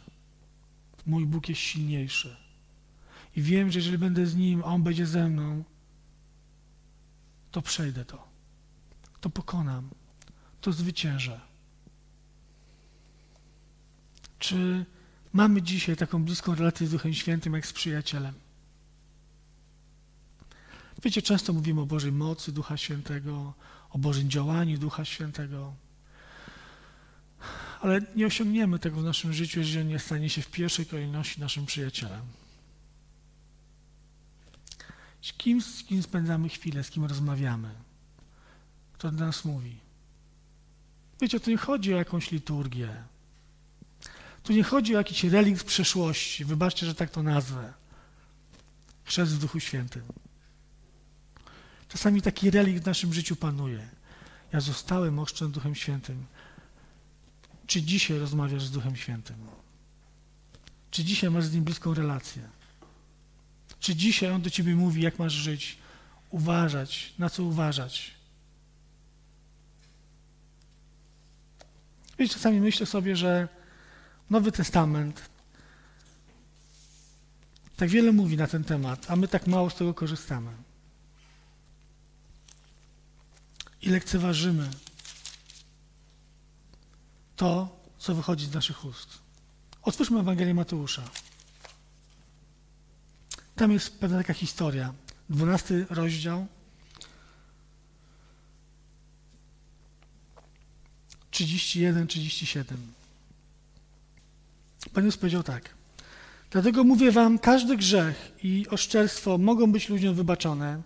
Mój Bóg jest silniejszy. I wiem, że jeżeli będę z Nim, a On będzie ze mną, to przejdę to. To pokonam. To zwyciężę. Czy mamy dzisiaj taką bliską relację z Duchem Świętym jak z przyjacielem? Wiecie, często mówimy o Bożej mocy Ducha Świętego, o Bożym działaniu Ducha Świętego, ale nie osiągniemy tego w naszym życiu, jeżeli nie stanie się w pierwszej kolejności naszym przyjacielem. Z kim, z kim spędzamy chwilę, z kim rozmawiamy, kto do nas mówi. Wiecie, tu nie chodzi o jakąś liturgię. Tu nie chodzi o jakiś relikt z przeszłości. Wybaczcie, że tak to nazwę. Chrzest w Duchu Świętym. Czasami taki relikt w naszym życiu panuje. Ja zostałem ochrzczony Duchem Świętym. Czy dzisiaj rozmawiasz z Duchem Świętym? Czy dzisiaj masz z Nim bliską relację? Czy dzisiaj On do ciebie mówi, jak masz żyć, uważać, na co uważać? Wiecie, czasami myślę sobie, że Nowy Testament tak wiele mówi na ten temat, a my tak mało z tego korzystamy. I lekceważymy to, co wychodzi z naszych ust. Otwórzmy Ewangelię Mateusza. Tam jest pewna taka historia. Dwunasty rozdział. Trzydzieści jeden, trzydzieści siedem. Pan Jezus powiedział tak. Dlatego mówię wam, każdy grzech i oszczerstwo mogą być ludziom wybaczone,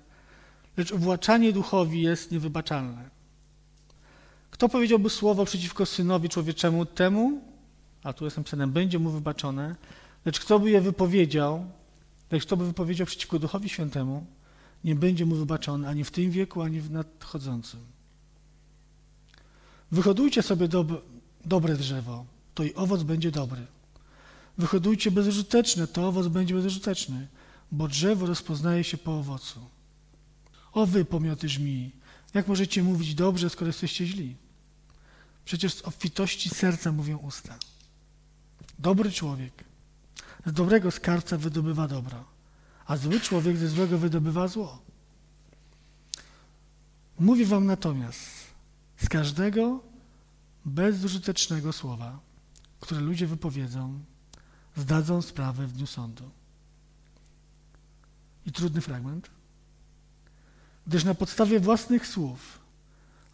lecz uwłaczanie duchowi jest niewybaczalne. Kto powiedziałby słowo przeciwko synowi człowieczemu temu, a tu jestem napisane, będzie mu wybaczone, lecz kto by je wypowiedział, lecz kto by wypowiedział przeciwko Duchowi Świętemu, nie będzie mu wybaczony ani w tym wieku, ani w nadchodzącym. Wyhodujcie sobie dob dobre drzewo, to i owoc będzie dobry. Wyhodujcie bezużyteczne, to owoc będzie bezużyteczny, bo drzewo rozpoznaje się po owocu. O wy, pomioty żmii, jak możecie mówić dobrze, skoro jesteście źli? Przecież z obfitości serca mówią usta. Dobry człowiek z dobrego skarbca wydobywa dobro, a zły człowiek ze złego wydobywa zło. Mówię wam natomiast, z każdego bezużytecznego słowa, które ludzie wypowiedzą, zdadzą sprawę w dniu sądu. I trudny fragment. Gdyż na podstawie własnych słów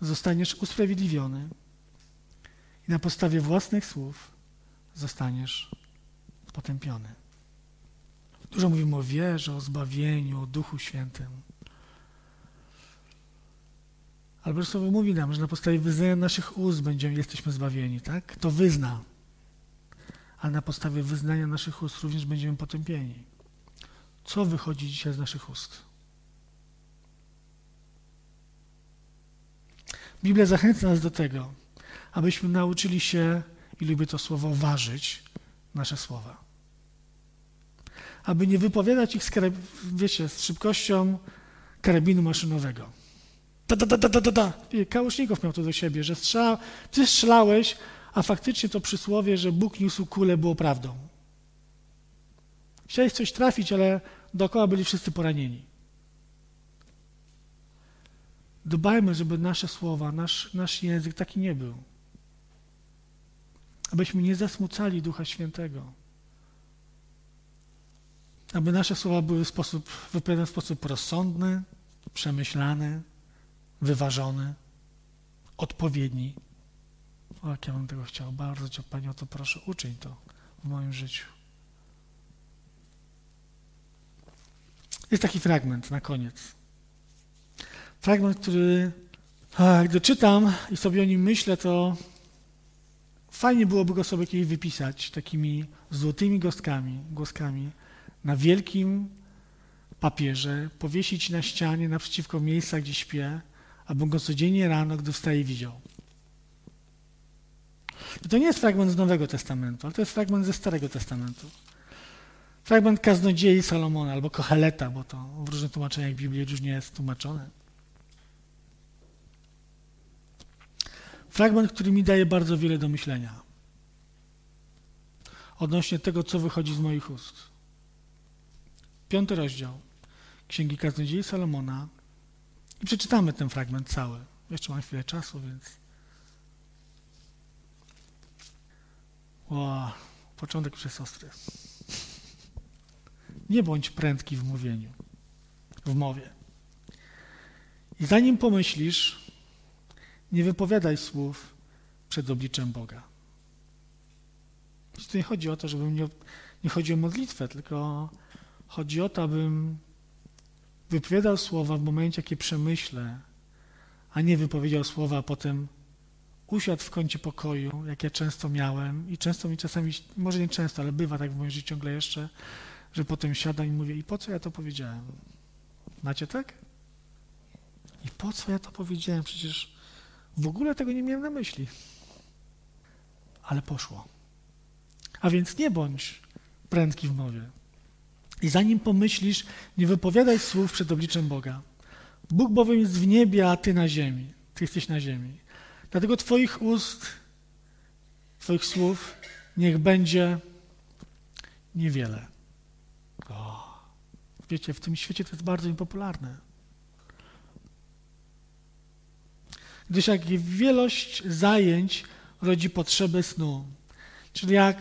zostaniesz usprawiedliwiony i na podstawie własnych słów zostaniesz potępiony. Dużo mówimy o wierze, o zbawieniu, o Duchu Świętym. Ale Słowo mówi nam, że na podstawie wyznania naszych ust będziemy, jesteśmy zbawieni, tak? To wyzna. Ale na podstawie wyznania naszych ust również będziemy potępieni. Co wychodzi dzisiaj z naszych ust? Biblia zachęca nas do tego, abyśmy nauczyli się, i lubię to słowo, ważyć nasze słowa aby nie wypowiadać ich z, wiecie, z szybkością karabinu maszynowego. Da, da, da, da, da, da. Kałuszników miał to do siebie, że ty strzelałeś, a faktycznie to przysłowie, że Bóg niósł kulę, było prawdą. Chciałeś coś trafić, ale dookoła byli wszyscy poranieni. Dbajmy, żeby nasze słowa, nasz, nasz język taki nie był. Abyśmy nie zasmucali Ducha Świętego. Aby nasze słowa były w sposób, wypowiadane w sposób rozsądny, przemyślany, wyważony, odpowiedni. O, jak ja bym tego chciał. Bardzo Cię, Panie, o to proszę, uczyń to w moim życiu. Jest taki fragment na koniec. Fragment, który, gdy czytam i sobie o nim myślę, to fajnie byłoby go sobie kiedyś wypisać takimi złotymi gostkami, głoskami na wielkim papierze, powiesić na ścianie naprzeciwko miejsca, gdzie śpię, abym go codziennie rano, gdy wstaję, widział. I to nie jest fragment z Nowego Testamentu, ale to jest fragment ze Starego Testamentu. Fragment kaznodziei Salomona albo Koheleta, bo to w różnych tłumaczeniach Biblii różnie jest tłumaczone. Fragment, który mi daje bardzo wiele do myślenia odnośnie tego, co wychodzi z moich ust. Piąty rozdział Księgi Kaznodziei Salomona i przeczytamy ten fragment cały. Jeszcze mam chwilę czasu, więc... O, początek już jest ostry. Nie bądź prędki w mówieniu, w mowie. I zanim pomyślisz, nie wypowiadaj słów przed obliczem Boga. Tu nie chodzi o to, żebym nie, nie chodzi o modlitwę, tylko chodzi o to, abym wypowiadał słowa w momencie, jakie przemyślę, a nie wypowiedział słowa, a potem usiadł w kącie pokoju, jak ja często miałem i często mi czasami, może nie często, ale bywa tak w moim życiu ciągle jeszcze, że potem siadam i mówię, i po co ja to powiedziałem? Macie tak? I po co ja to powiedziałem? Przecież w ogóle tego nie miałem na myśli. Ale poszło. A więc nie bądź prędki w mowie. I zanim pomyślisz, nie wypowiadaj słów przed obliczem Boga. Bóg bowiem jest w niebie, a ty na ziemi. Ty jesteś na ziemi. Dlatego Twoich ust, Twoich słów niech będzie niewiele. O, wiecie, w tym świecie to jest bardzo impopularne. Gdyż jak wielość zajęć rodzi potrzebę snu. Czyli jak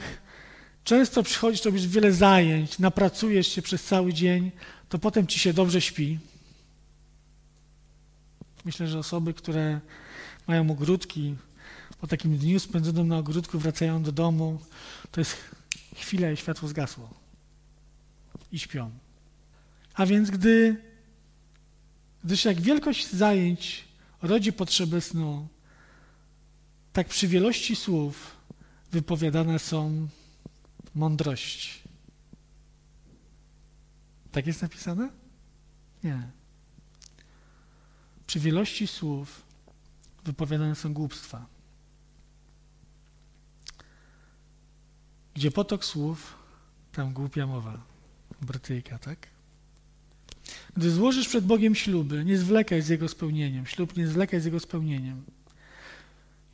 często przychodzisz, robisz wiele zajęć, napracujesz się przez cały dzień, to potem ci się dobrze śpi. Myślę, że osoby, które mają ogródki, po takim dniu spędzonym na ogródku wracają do domu, to jest chwila i światło zgasło. I śpią. A więc gdy, gdyż jak wielkość zajęć rodzi potrzebę snu, tak przy wielości słów wypowiadane są mądrości. Tak jest napisane? Nie. Przy wielości słów wypowiadane są głupstwa. Gdzie potok słów, tam głupia mowa. Brytyjka, tak? Gdy złożysz przed Bogiem śluby, nie zwlekaj z Jego spełnieniem. Ślub nie zwlekaj z Jego spełnieniem.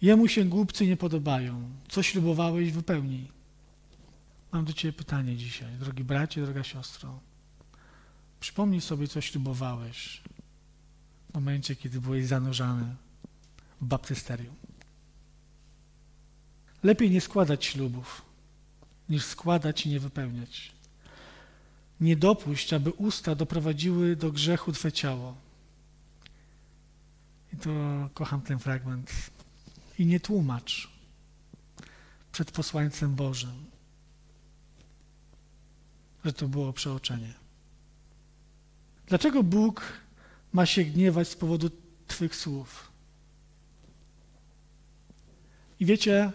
Jemu się głupcy nie podobają. Co ślubowałeś, wypełnij. Mam do Ciebie pytanie dzisiaj, drogi bracie, droga siostro. Przypomnij sobie, co ślubowałeś w momencie, kiedy byłeś zanurzany w baptysterium. Lepiej nie składać ślubów, niż składać i nie wypełniać. Nie dopuść, aby usta doprowadziły do grzechu Twe ciało. I to kocham ten fragment. I nie tłumacz przed posłańcem Bożym, że to było przeoczenie. Dlaczego Bóg ma się gniewać z powodu Twych słów? I wiecie,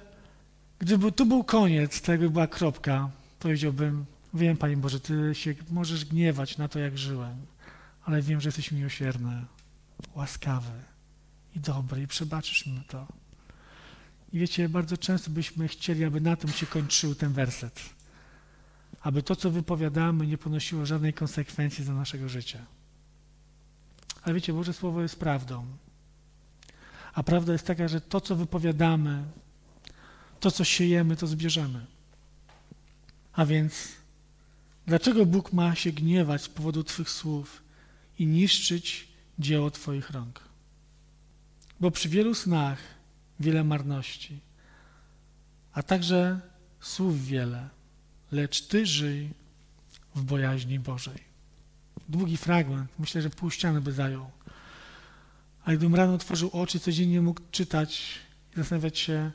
gdyby tu był koniec, to jakby była kropka, powiedziałbym, wiem, Panie Boże, Ty się możesz gniewać na to, jak żyłem, ale wiem, że jesteś miłosierny, łaskawy i dobry i przebaczysz mi to. I wiecie, bardzo często byśmy chcieli, aby na tym się kończył ten werset. aby to, co wypowiadamy, nie ponosiło żadnej konsekwencji za naszego życia. Ale wiecie, Boże Słowo jest prawdą. A prawda jest taka, że to, co wypowiadamy, to, co siejemy, to zbierzemy. A więc, dlaczego Bóg ma się gniewać z powodu Twych słów i niszczyć dzieło Twoich rąk? Bo przy wielu snach wiele marności, a także słów wiele, lecz Ty żyj w bojaźni Bożej. Długi fragment, myślę, że pół ściany by zajął. A gdybym rano otworzył oczy, codziennie mógł czytać i zastanawiać się,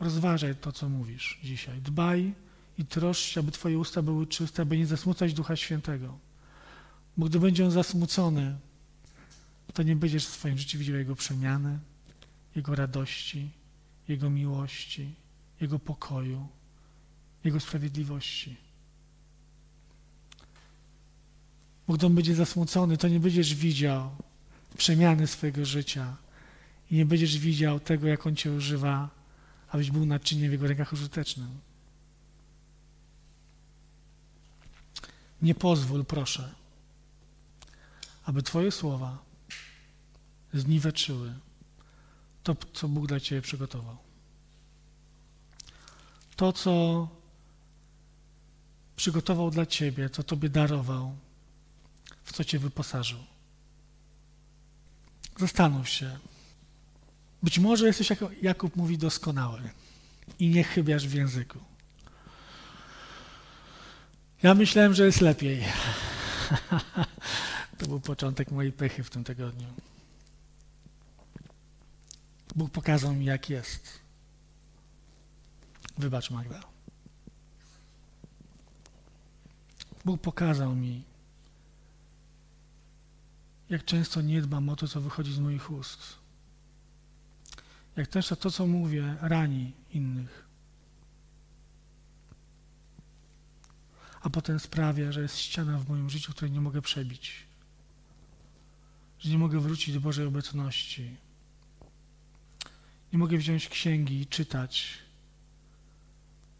rozważaj to, co mówisz dzisiaj. Dbaj i troszcz aby Twoje usta były czyste, aby nie zasmucać Ducha Świętego. Bo gdy będzie On zasmucony, to nie będziesz w swoim życiu widział Jego przemiany, Jego radości, Jego miłości, Jego pokoju, Jego sprawiedliwości. Bo gdy On będzie zasmucony, to nie będziesz widział przemiany swojego życia i nie będziesz widział tego, jak On Cię używa, abyś był naczyniem w Jego rękach użytecznym. Nie pozwól, proszę, aby Twoje słowa zniweczyły to, co Bóg dla Ciebie przygotował. To, co przygotował dla Ciebie, co Tobie darował, w co Cię wyposażył. Zastanów się. Być może jesteś, jak Jakub mówi, doskonały i nie chybiasz w języku. Ja myślałem, że jest lepiej. to był początek mojej pechy w tym tygodniu. Bóg pokazał mi, jak jest. Wybacz, Magda. Bóg pokazał mi, jak często nie dbam o to, co wychodzi z moich ust. Jak często to, co mówię, rani innych. A potem sprawia, że jest ściana w moim życiu, której nie mogę przebić. Że nie mogę wrócić do Bożej obecności. Nie mogę wziąć księgi i czytać,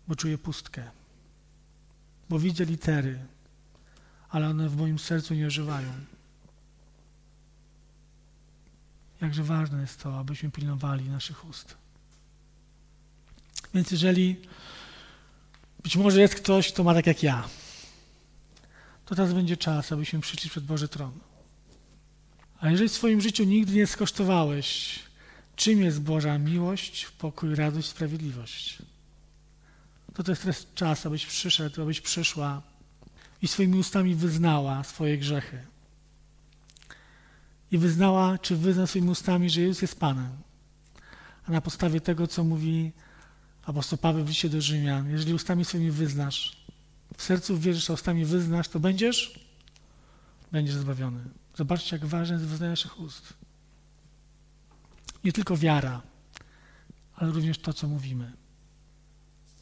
bo czuję pustkę. Bo widzę litery, ale one w moim sercu nie ożywają. Jakże ważne jest to, abyśmy pilnowali naszych ust. Więc jeżeli być może jest ktoś, kto ma tak jak ja, to teraz będzie czas, abyśmy przyszli przed Boży Tron. A jeżeli w swoim życiu nigdy nie skosztowałeś, czym jest Boża miłość, pokój, radość, sprawiedliwość, to to jest teraz czas, abyś przyszedł, abyś przyszła i swoimi ustami wyznała swoje grzechy i wyznała, czy wyzna swoimi ustami, że Jezus jest Panem. A na podstawie tego, co mówi apostoł Paweł w liście do Rzymian, jeżeli ustami swoimi wyznasz, w sercu wierzysz, a ustami wyznasz, to będziesz, będziesz zbawiony. Zobaczcie, jak ważne jest wyznanie naszych ust. Nie tylko wiara, ale również to, co mówimy.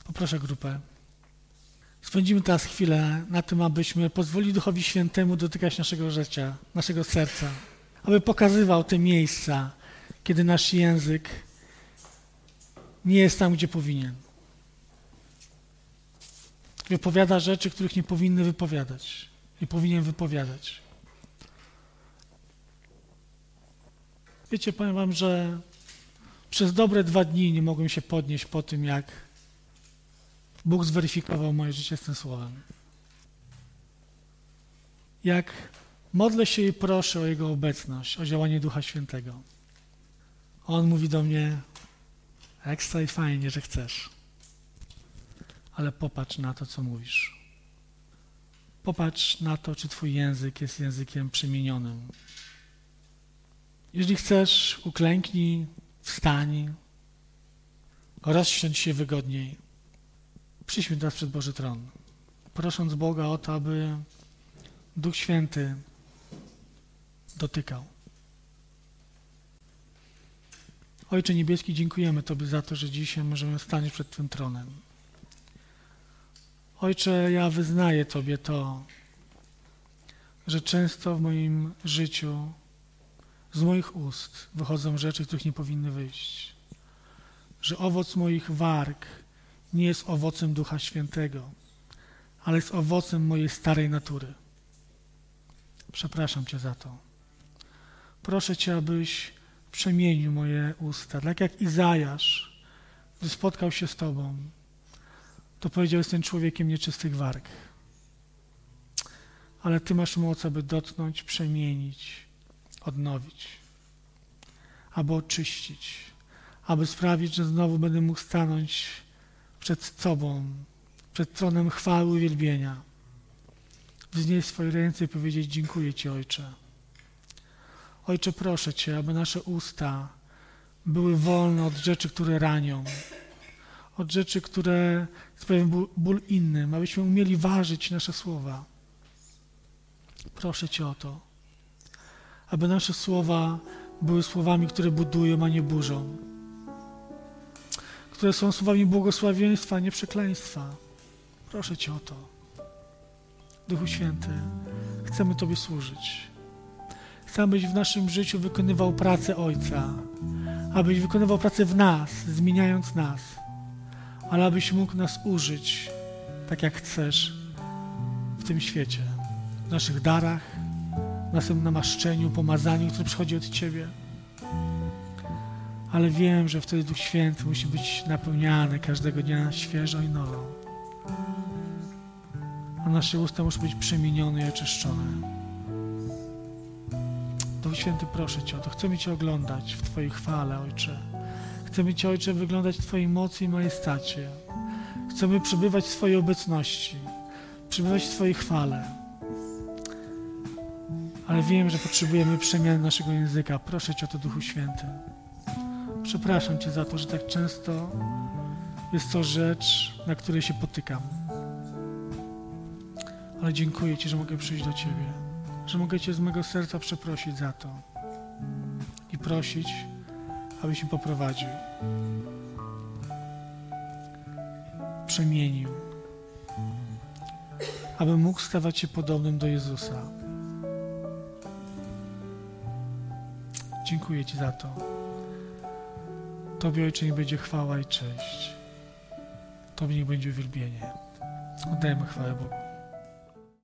Poproszę grupę. Spędzimy teraz chwilę na tym, abyśmy pozwolili Duchowi Świętemu dotykać naszego życia, naszego serca aby pokazywał te miejsca, kiedy nasz język nie jest tam, gdzie powinien. Wypowiada rzeczy, których nie powinny wypowiadać. Nie powinien wypowiadać. Wiecie, powiem wam, że przez dobre dwa dni nie mogłem się podnieść po tym, jak Bóg zweryfikował moje życie z tym słowem. Jak Modlę się i proszę o Jego obecność, o działanie Ducha Świętego. On mówi do mnie, ekstra i fajnie, że chcesz, ale popatrz na to, co mówisz. Popatrz na to, czy Twój język jest językiem przemienionym. Jeżeli chcesz, uklęknij, wstań, rozsiądź się wygodniej. Przyjdźmy teraz przed Boży Tron, prosząc Boga o to, aby Duch Święty dotykał. Ojcze Niebieski, dziękujemy Tobie za to, że dzisiaj możemy stać przed Twym tronem. Ojcze, ja wyznaję Tobie to, że często w moim życiu z moich ust wychodzą rzeczy, których nie powinny wyjść. Że owoc moich warg nie jest owocem Ducha Świętego, ale jest owocem mojej starej natury. Przepraszam Cię za to. Proszę Cię, abyś przemienił moje usta, tak jak Izajasz, gdy spotkał się z Tobą, to powiedział, jestem człowiekiem nieczystych warg. Ale Ty masz moc, aby dotknąć, przemienić, odnowić, aby oczyścić, aby sprawić, że znowu będę mógł stanąć przed Tobą, przed tronem chwały i uwielbienia. Wznieść swoje ręce i powiedzieć dziękuję Ci, Ojcze. Ojcze, proszę Cię, aby nasze usta były wolne od rzeczy, które ranią, od rzeczy, które sprawiają ból, innym, abyśmy umieli ważyć nasze słowa. Proszę Cię o to, aby nasze słowa były słowami, które budują, a nie burzą, które są słowami błogosławieństwa, a nie przekleństwa. Proszę Cię o to. Duchu Święty, chcemy Tobie służyć. Chcę, abyś w naszym życiu wykonywał pracę Ojca, abyś wykonywał pracę w nas, zmieniając nas, ale abyś mógł nas użyć tak, jak chcesz w tym świecie, w naszych darach, w naszym namaszczeniu, pomazaniu, które przychodzi od Ciebie. Ale wiem, że wtedy Duch Święty musi być napełniany każdego dnia świeżo i nowo. A nasze usta muszą być przemienione i oczyszczone. Duch Święty, proszę Cię o to. Chcemy Cię oglądać w Twojej chwale, Ojcze. Chcemy Cię, Ojcze, wyglądać w Twojej mocy i majestacie. Chcemy przebywać w Twojej obecności, przebywać w Twojej chwale. Ale wiem, że potrzebujemy przemiany naszego języka. Proszę Cię o to, Duchu Święty. Przepraszam Cię za to, że tak często jest to rzecz, na której się potykam. Ale dziękuję Ci, że mogę przyjść do Ciebie że mogę Cię z mego serca przeprosić za to i prosić, abyś mi poprowadził, przemienił, abym mógł stawać się podobnym do Jezusa. Dziękuję Ci za to. Tobie, Ojcze, nie będzie chwała i cześć. Tobie nie będzie uwielbienie. Oddajemy chwałę Bogu.